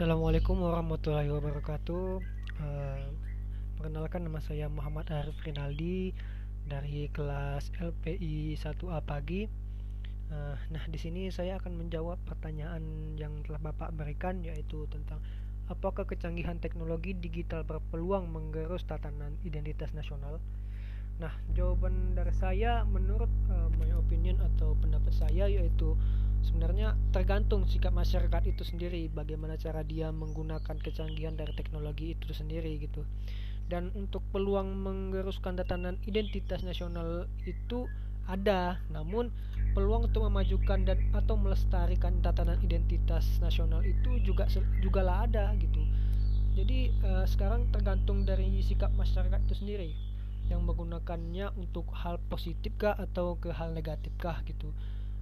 Assalamualaikum warahmatullahi wabarakatuh. Uh, perkenalkan nama saya Muhammad Arif Rinaldi dari kelas LPI 1A pagi. Uh, nah, di sini saya akan menjawab pertanyaan yang telah Bapak berikan yaitu tentang apakah kecanggihan teknologi digital berpeluang menggerus tatanan identitas nasional. Nah, jawaban dari saya menurut uh, my opinion atau pendapat saya yaitu sebenarnya tergantung sikap masyarakat itu sendiri bagaimana cara dia menggunakan kecanggihan dari teknologi itu sendiri gitu. Dan untuk peluang menggeruskan tatanan identitas nasional itu ada namun peluang untuk memajukan dan atau melestarikan tatanan identitas nasional itu juga juga lah ada gitu. Jadi uh, sekarang tergantung dari sikap masyarakat itu sendiri yang menggunakannya untuk hal positif kah atau ke hal negatif kah gitu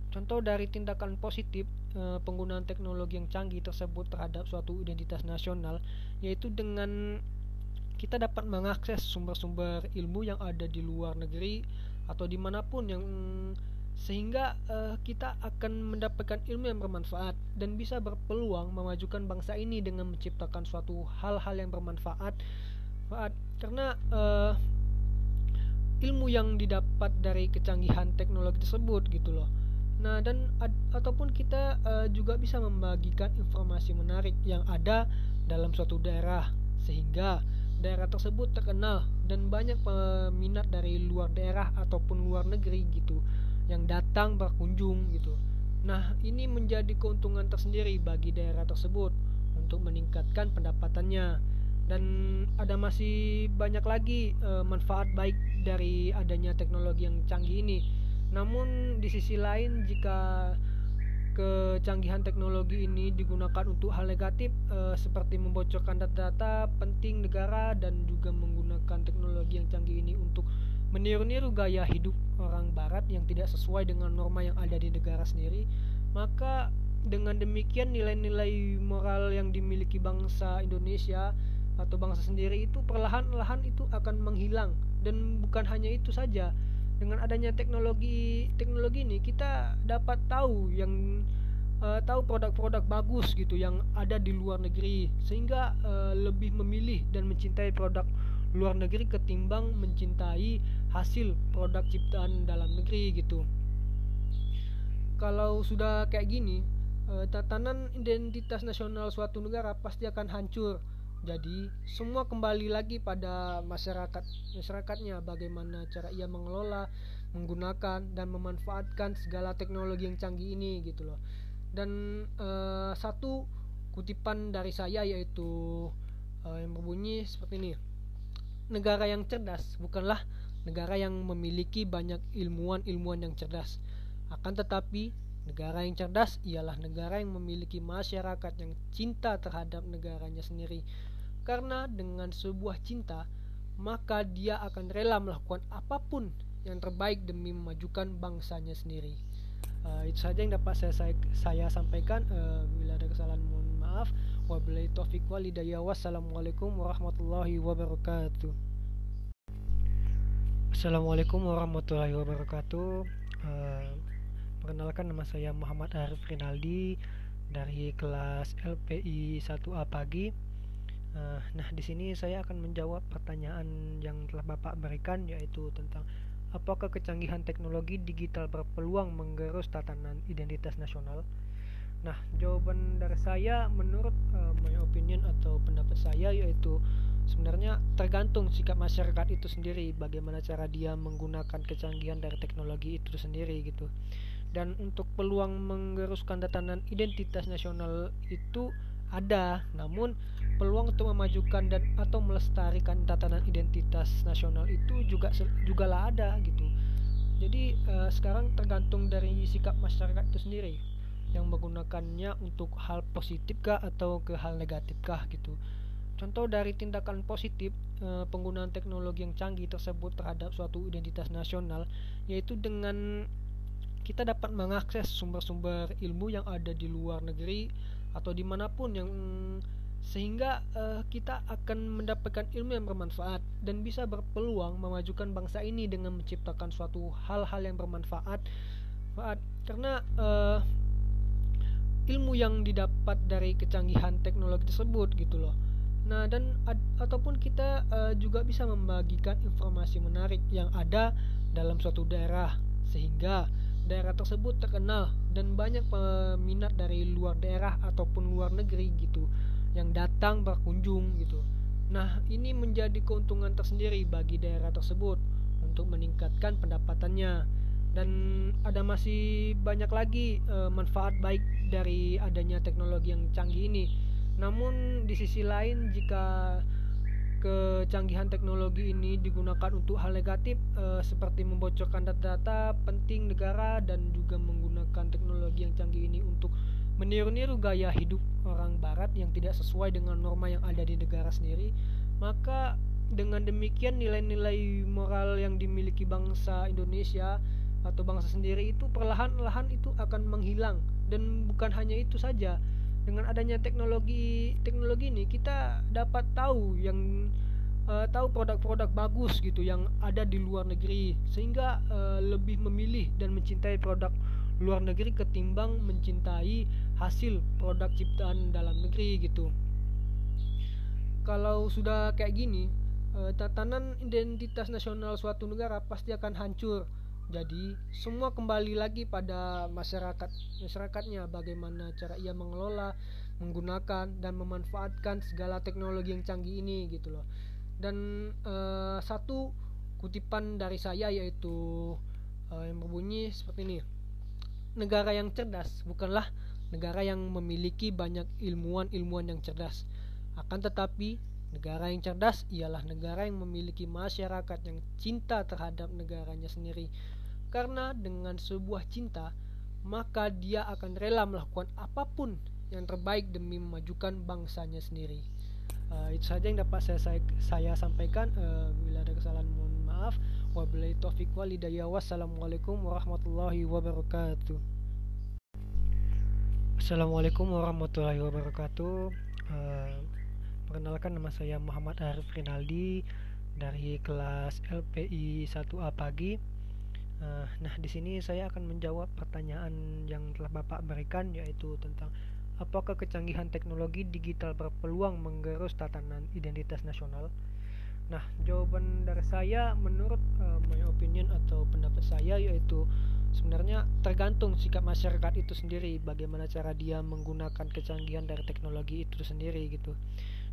Contoh dari tindakan positif e, penggunaan teknologi yang canggih tersebut terhadap suatu identitas nasional yaitu dengan kita dapat mengakses sumber-sumber ilmu yang ada di luar negeri atau di mana pun yang sehingga uh, kita akan mendapatkan ilmu yang bermanfaat dan bisa berpeluang memajukan bangsa ini dengan menciptakan suatu hal-hal yang bermanfaat. Karena uh, ilmu yang didapat dari kecanggihan teknologi tersebut gitu loh Nah, dan ataupun kita uh, juga bisa membagikan informasi menarik yang ada dalam suatu daerah sehingga daerah tersebut terkenal dan banyak peminat dari luar daerah ataupun luar negeri gitu yang datang berkunjung gitu. Nah, ini menjadi keuntungan tersendiri bagi daerah tersebut untuk meningkatkan pendapatannya dan ada masih banyak lagi uh, manfaat baik dari adanya teknologi yang canggih ini namun di sisi lain jika kecanggihan teknologi ini digunakan untuk hal negatif e, seperti membocorkan data-data penting negara dan juga menggunakan teknologi yang canggih ini untuk meniru-niru gaya hidup orang barat yang tidak sesuai dengan norma yang ada di negara sendiri maka dengan demikian nilai-nilai moral yang dimiliki bangsa Indonesia atau bangsa sendiri itu perlahan-lahan itu akan menghilang. Dan bukan hanya itu saja dengan adanya teknologi teknologi ini kita dapat tahu yang uh, tahu produk-produk bagus gitu yang ada di luar negeri sehingga uh, lebih memilih dan mencintai produk luar negeri ketimbang mencintai hasil produk ciptaan dalam negeri gitu. Kalau sudah kayak gini, uh, tatanan identitas nasional suatu negara pasti akan hancur jadi semua kembali lagi pada masyarakat masyarakatnya bagaimana cara ia mengelola, menggunakan dan memanfaatkan segala teknologi yang canggih ini gitu loh. Dan uh, satu kutipan dari saya yaitu uh, yang berbunyi seperti ini. Negara yang cerdas bukanlah negara yang memiliki banyak ilmuwan-ilmuwan yang cerdas. Akan tetapi Negara yang cerdas ialah negara yang memiliki masyarakat yang cinta terhadap negaranya sendiri. Karena dengan sebuah cinta, maka dia akan rela melakukan apa pun yang terbaik demi memajukan bangsanya sendiri. Uh, itu saja yang dapat saya saya, saya sampaikan. Uh, bila ada kesalahan mohon maaf. Wabillahi taufik walidayah. Wassalamualaikum warahmatullahi wabarakatuh. Assalamualaikum warahmatullahi wabarakatuh. Uh, Perkenalkan nama saya Muhammad Arif Rinaldi dari kelas LPI 1A pagi. Uh, nah, di sini saya akan menjawab pertanyaan yang telah Bapak berikan yaitu tentang apakah kecanggihan teknologi digital berpeluang menggerus tatanan identitas nasional. Nah, jawaban dari saya menurut uh, my opinion atau pendapat saya yaitu sebenarnya tergantung sikap masyarakat itu sendiri bagaimana cara dia menggunakan kecanggihan dari teknologi itu sendiri gitu dan untuk peluang menggeruskan tatanan identitas nasional itu ada namun peluang untuk memajukan dan atau melestarikan tatanan identitas nasional itu juga juga lah ada gitu. Jadi uh, sekarang tergantung dari sikap masyarakat itu sendiri yang menggunakannya untuk hal positif kah atau ke hal negatif kah gitu. Contoh dari tindakan positif uh, penggunaan teknologi yang canggih tersebut terhadap suatu identitas nasional yaitu dengan kita dapat mengakses sumber-sumber ilmu yang ada di luar negeri atau di mana pun yang sehingga uh, kita akan mendapatkan ilmu yang bermanfaat dan bisa berpeluang memajukan bangsa ini dengan menciptakan suatu hal-hal yang bermanfaat. Karena uh, ilmu yang didapat dari kecanggihan teknologi tersebut gitu loh. Nah dan ad, ataupun kita uh, juga bisa membagikan informasi menarik yang ada dalam suatu daerah. Sehingga daerah tersebut terkenal dan banyak peminat dari luar daerah ataupun luar negeri gitu yang datang berkunjung gitu nah ini menjadi keuntungan tersendiri bagi daerah tersebut untuk meningkatkan pendapatannya dan ada masih banyak lagi e, manfaat baik dari adanya teknologi yang canggih ini. Namun di sisi lain jika kecanggihan teknologi ini digunakan untuk hal negatif e, seperti membocorkan data-data penting negara dan juga menggunakan teknologi yang canggih ini untuk meniru-niru gaya hidup orang barat yang tidak sesuai dengan norma yang ada di negara sendiri, maka dengan demikian nilai-nilai moral yang dimiliki bangsa Indonesia atau bangsa sendiri itu perlahan-lahan itu akan menghilang. Dan bukan hanya itu saja dengan adanya teknologi teknologi ini kita dapat tahu yang uh, tahu produk-produk bagus gitu yang ada di luar negeri sehingga uh, lebih memilih dan mencintai produk luar negeri ketimbang mencintai hasil produk ciptaan dalam negeri gitu kalau sudah kayak gini uh, tatanan identitas nasional suatu negara pasti akan hancur jadi semua kembali lagi pada masyarakat masyarakatnya bagaimana cara ia mengelola, menggunakan dan memanfaatkan segala teknologi yang canggih ini gitu loh. Dan uh, satu kutipan dari saya yaitu uh, yang berbunyi seperti ini. Negara yang cerdas bukanlah negara yang memiliki banyak ilmuwan-ilmuwan yang cerdas. Akan tetapi Negara yang cerdas ialah negara yang memiliki masyarakat yang cinta terhadap negaranya sendiri karena dengan sebuah cinta, maka dia akan rela melakukan apa pun yang terbaik demi memajukan bangsanya sendiri. Uh, itu saja yang dapat saya saya, saya sampaikan. Uh, bila ada kesalahan mohon maaf. Wabillahi taufiq walhidayah. Wassalamualaikum warahmatullahi wabarakatuh. Assalamualaikum warahmatullahi wabarakatuh. Uh, perkenalkan nama saya Muhammad Arif Rinaldi dari kelas LPI 1A pagi. Uh, nah, di sini saya akan menjawab pertanyaan yang telah Bapak berikan yaitu tentang apakah kecanggihan teknologi digital berpeluang menggerus tatanan identitas nasional. Nah, jawaban dari saya menurut uh, my opinion atau pendapat saya yaitu sebenarnya tergantung sikap masyarakat itu sendiri bagaimana cara dia menggunakan kecanggihan dari teknologi itu sendiri gitu.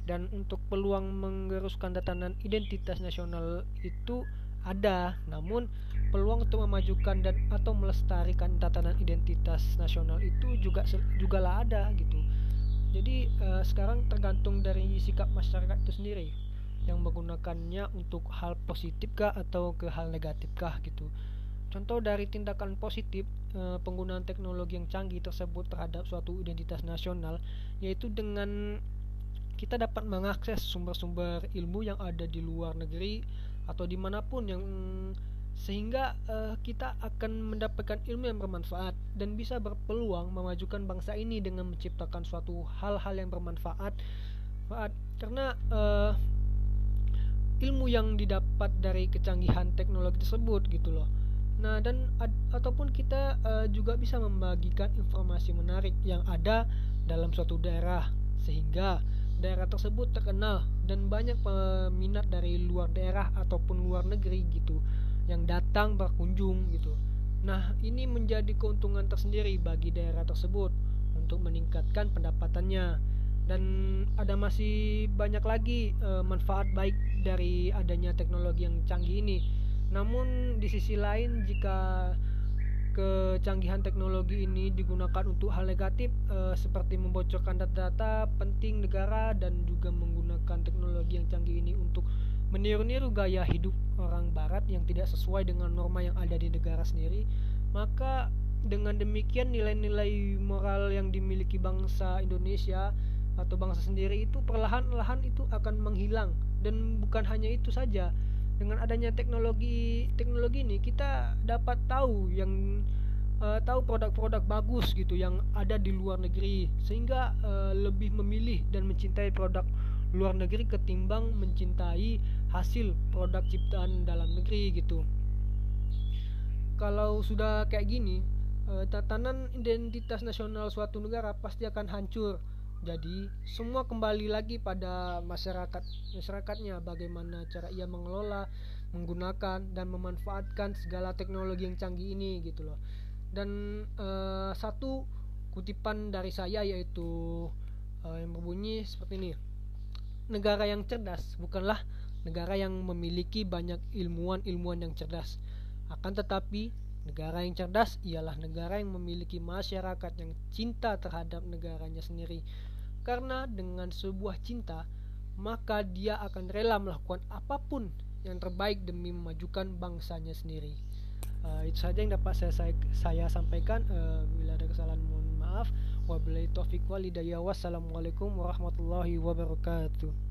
Dan untuk peluang menggeruskan tatanan identitas nasional itu ada, namun peluang untuk memajukan dan atau melestarikan tatanan identitas nasional itu juga juga lah ada gitu. Jadi uh, sekarang tergantung dari sikap masyarakat itu sendiri yang menggunakannya untuk hal positif kah atau ke hal negatif kah gitu. Contoh dari tindakan positif uh, penggunaan teknologi yang canggih tersebut terhadap suatu identitas nasional yaitu dengan kita dapat mengakses sumber-sumber ilmu yang ada di luar negeri atau di mana pun yang sehingga uh, kita akan mendapatkan ilmu yang bermanfaat dan bisa berpeluang memajukan bangsa ini dengan menciptakan suatu hal-hal yang bermanfaat karena uh, ilmu yang didapat dari kecanggihan teknologi tersebut gitu loh nah dan ad, ataupun kita uh, juga bisa membagikan informasi menarik yang ada dalam suatu daerah sehingga daerah tersebut terkenal dan banyak peminat dari luar daerah ataupun luar negeri gitu yang datang berkunjung gitu. Nah, ini menjadi keuntungan tersendiri bagi daerah tersebut untuk meningkatkan pendapatannya dan ada masih banyak lagi e, manfaat baik dari adanya teknologi yang canggih ini. Namun di sisi lain jika kecanggihan teknologi ini digunakan untuk hal negatif e, seperti membocorkan data-data penting negara dan juga menggunakan teknologi yang canggih ini untuk meniru-niru gaya hidup orang barat yang tidak sesuai dengan norma yang ada di negara sendiri maka dengan demikian nilai-nilai moral yang dimiliki bangsa Indonesia atau bangsa sendiri itu perlahan-lahan itu akan menghilang. Dan bukan hanya itu saja dengan adanya teknologi teknologi ini kita dapat tahu yang uh, tahu produk-produk bagus gitu yang ada di luar negeri sehingga uh, lebih memilih dan mencintai produk luar negeri ketimbang mencintai hasil produk ciptaan dalam negeri gitu. Kalau sudah kayak gini uh, tatanan identitas nasional suatu negara pasti akan hancur jadi semua kembali lagi pada masyarakat masyarakatnya bagaimana cara ia mengelola menggunakan dan memanfaatkan segala teknologi yang canggih ini gitu loh. Dan uh, satu kutipan dari saya yaitu uh, yang berbunyi seperti ini. Negara yang cerdas bukanlah negara yang memiliki banyak ilmuwan-ilmuwan yang cerdas. Akan tetapi Negara yang cerdas ialah negara yang memiliki masyarakat yang cinta terhadap negaranya sendiri. Karena dengan sebuah cinta, maka dia akan rela melakukan apa pun yang terbaik demi memajukan bangsanya sendiri. Uh, itu saja yang dapat saya saya, saya sampaikan. Uh, bila ada kesalahan mohon maaf. Wabillahi taufiq walhidayah. Wassalamualaikum warahmatullahi wabarakatuh.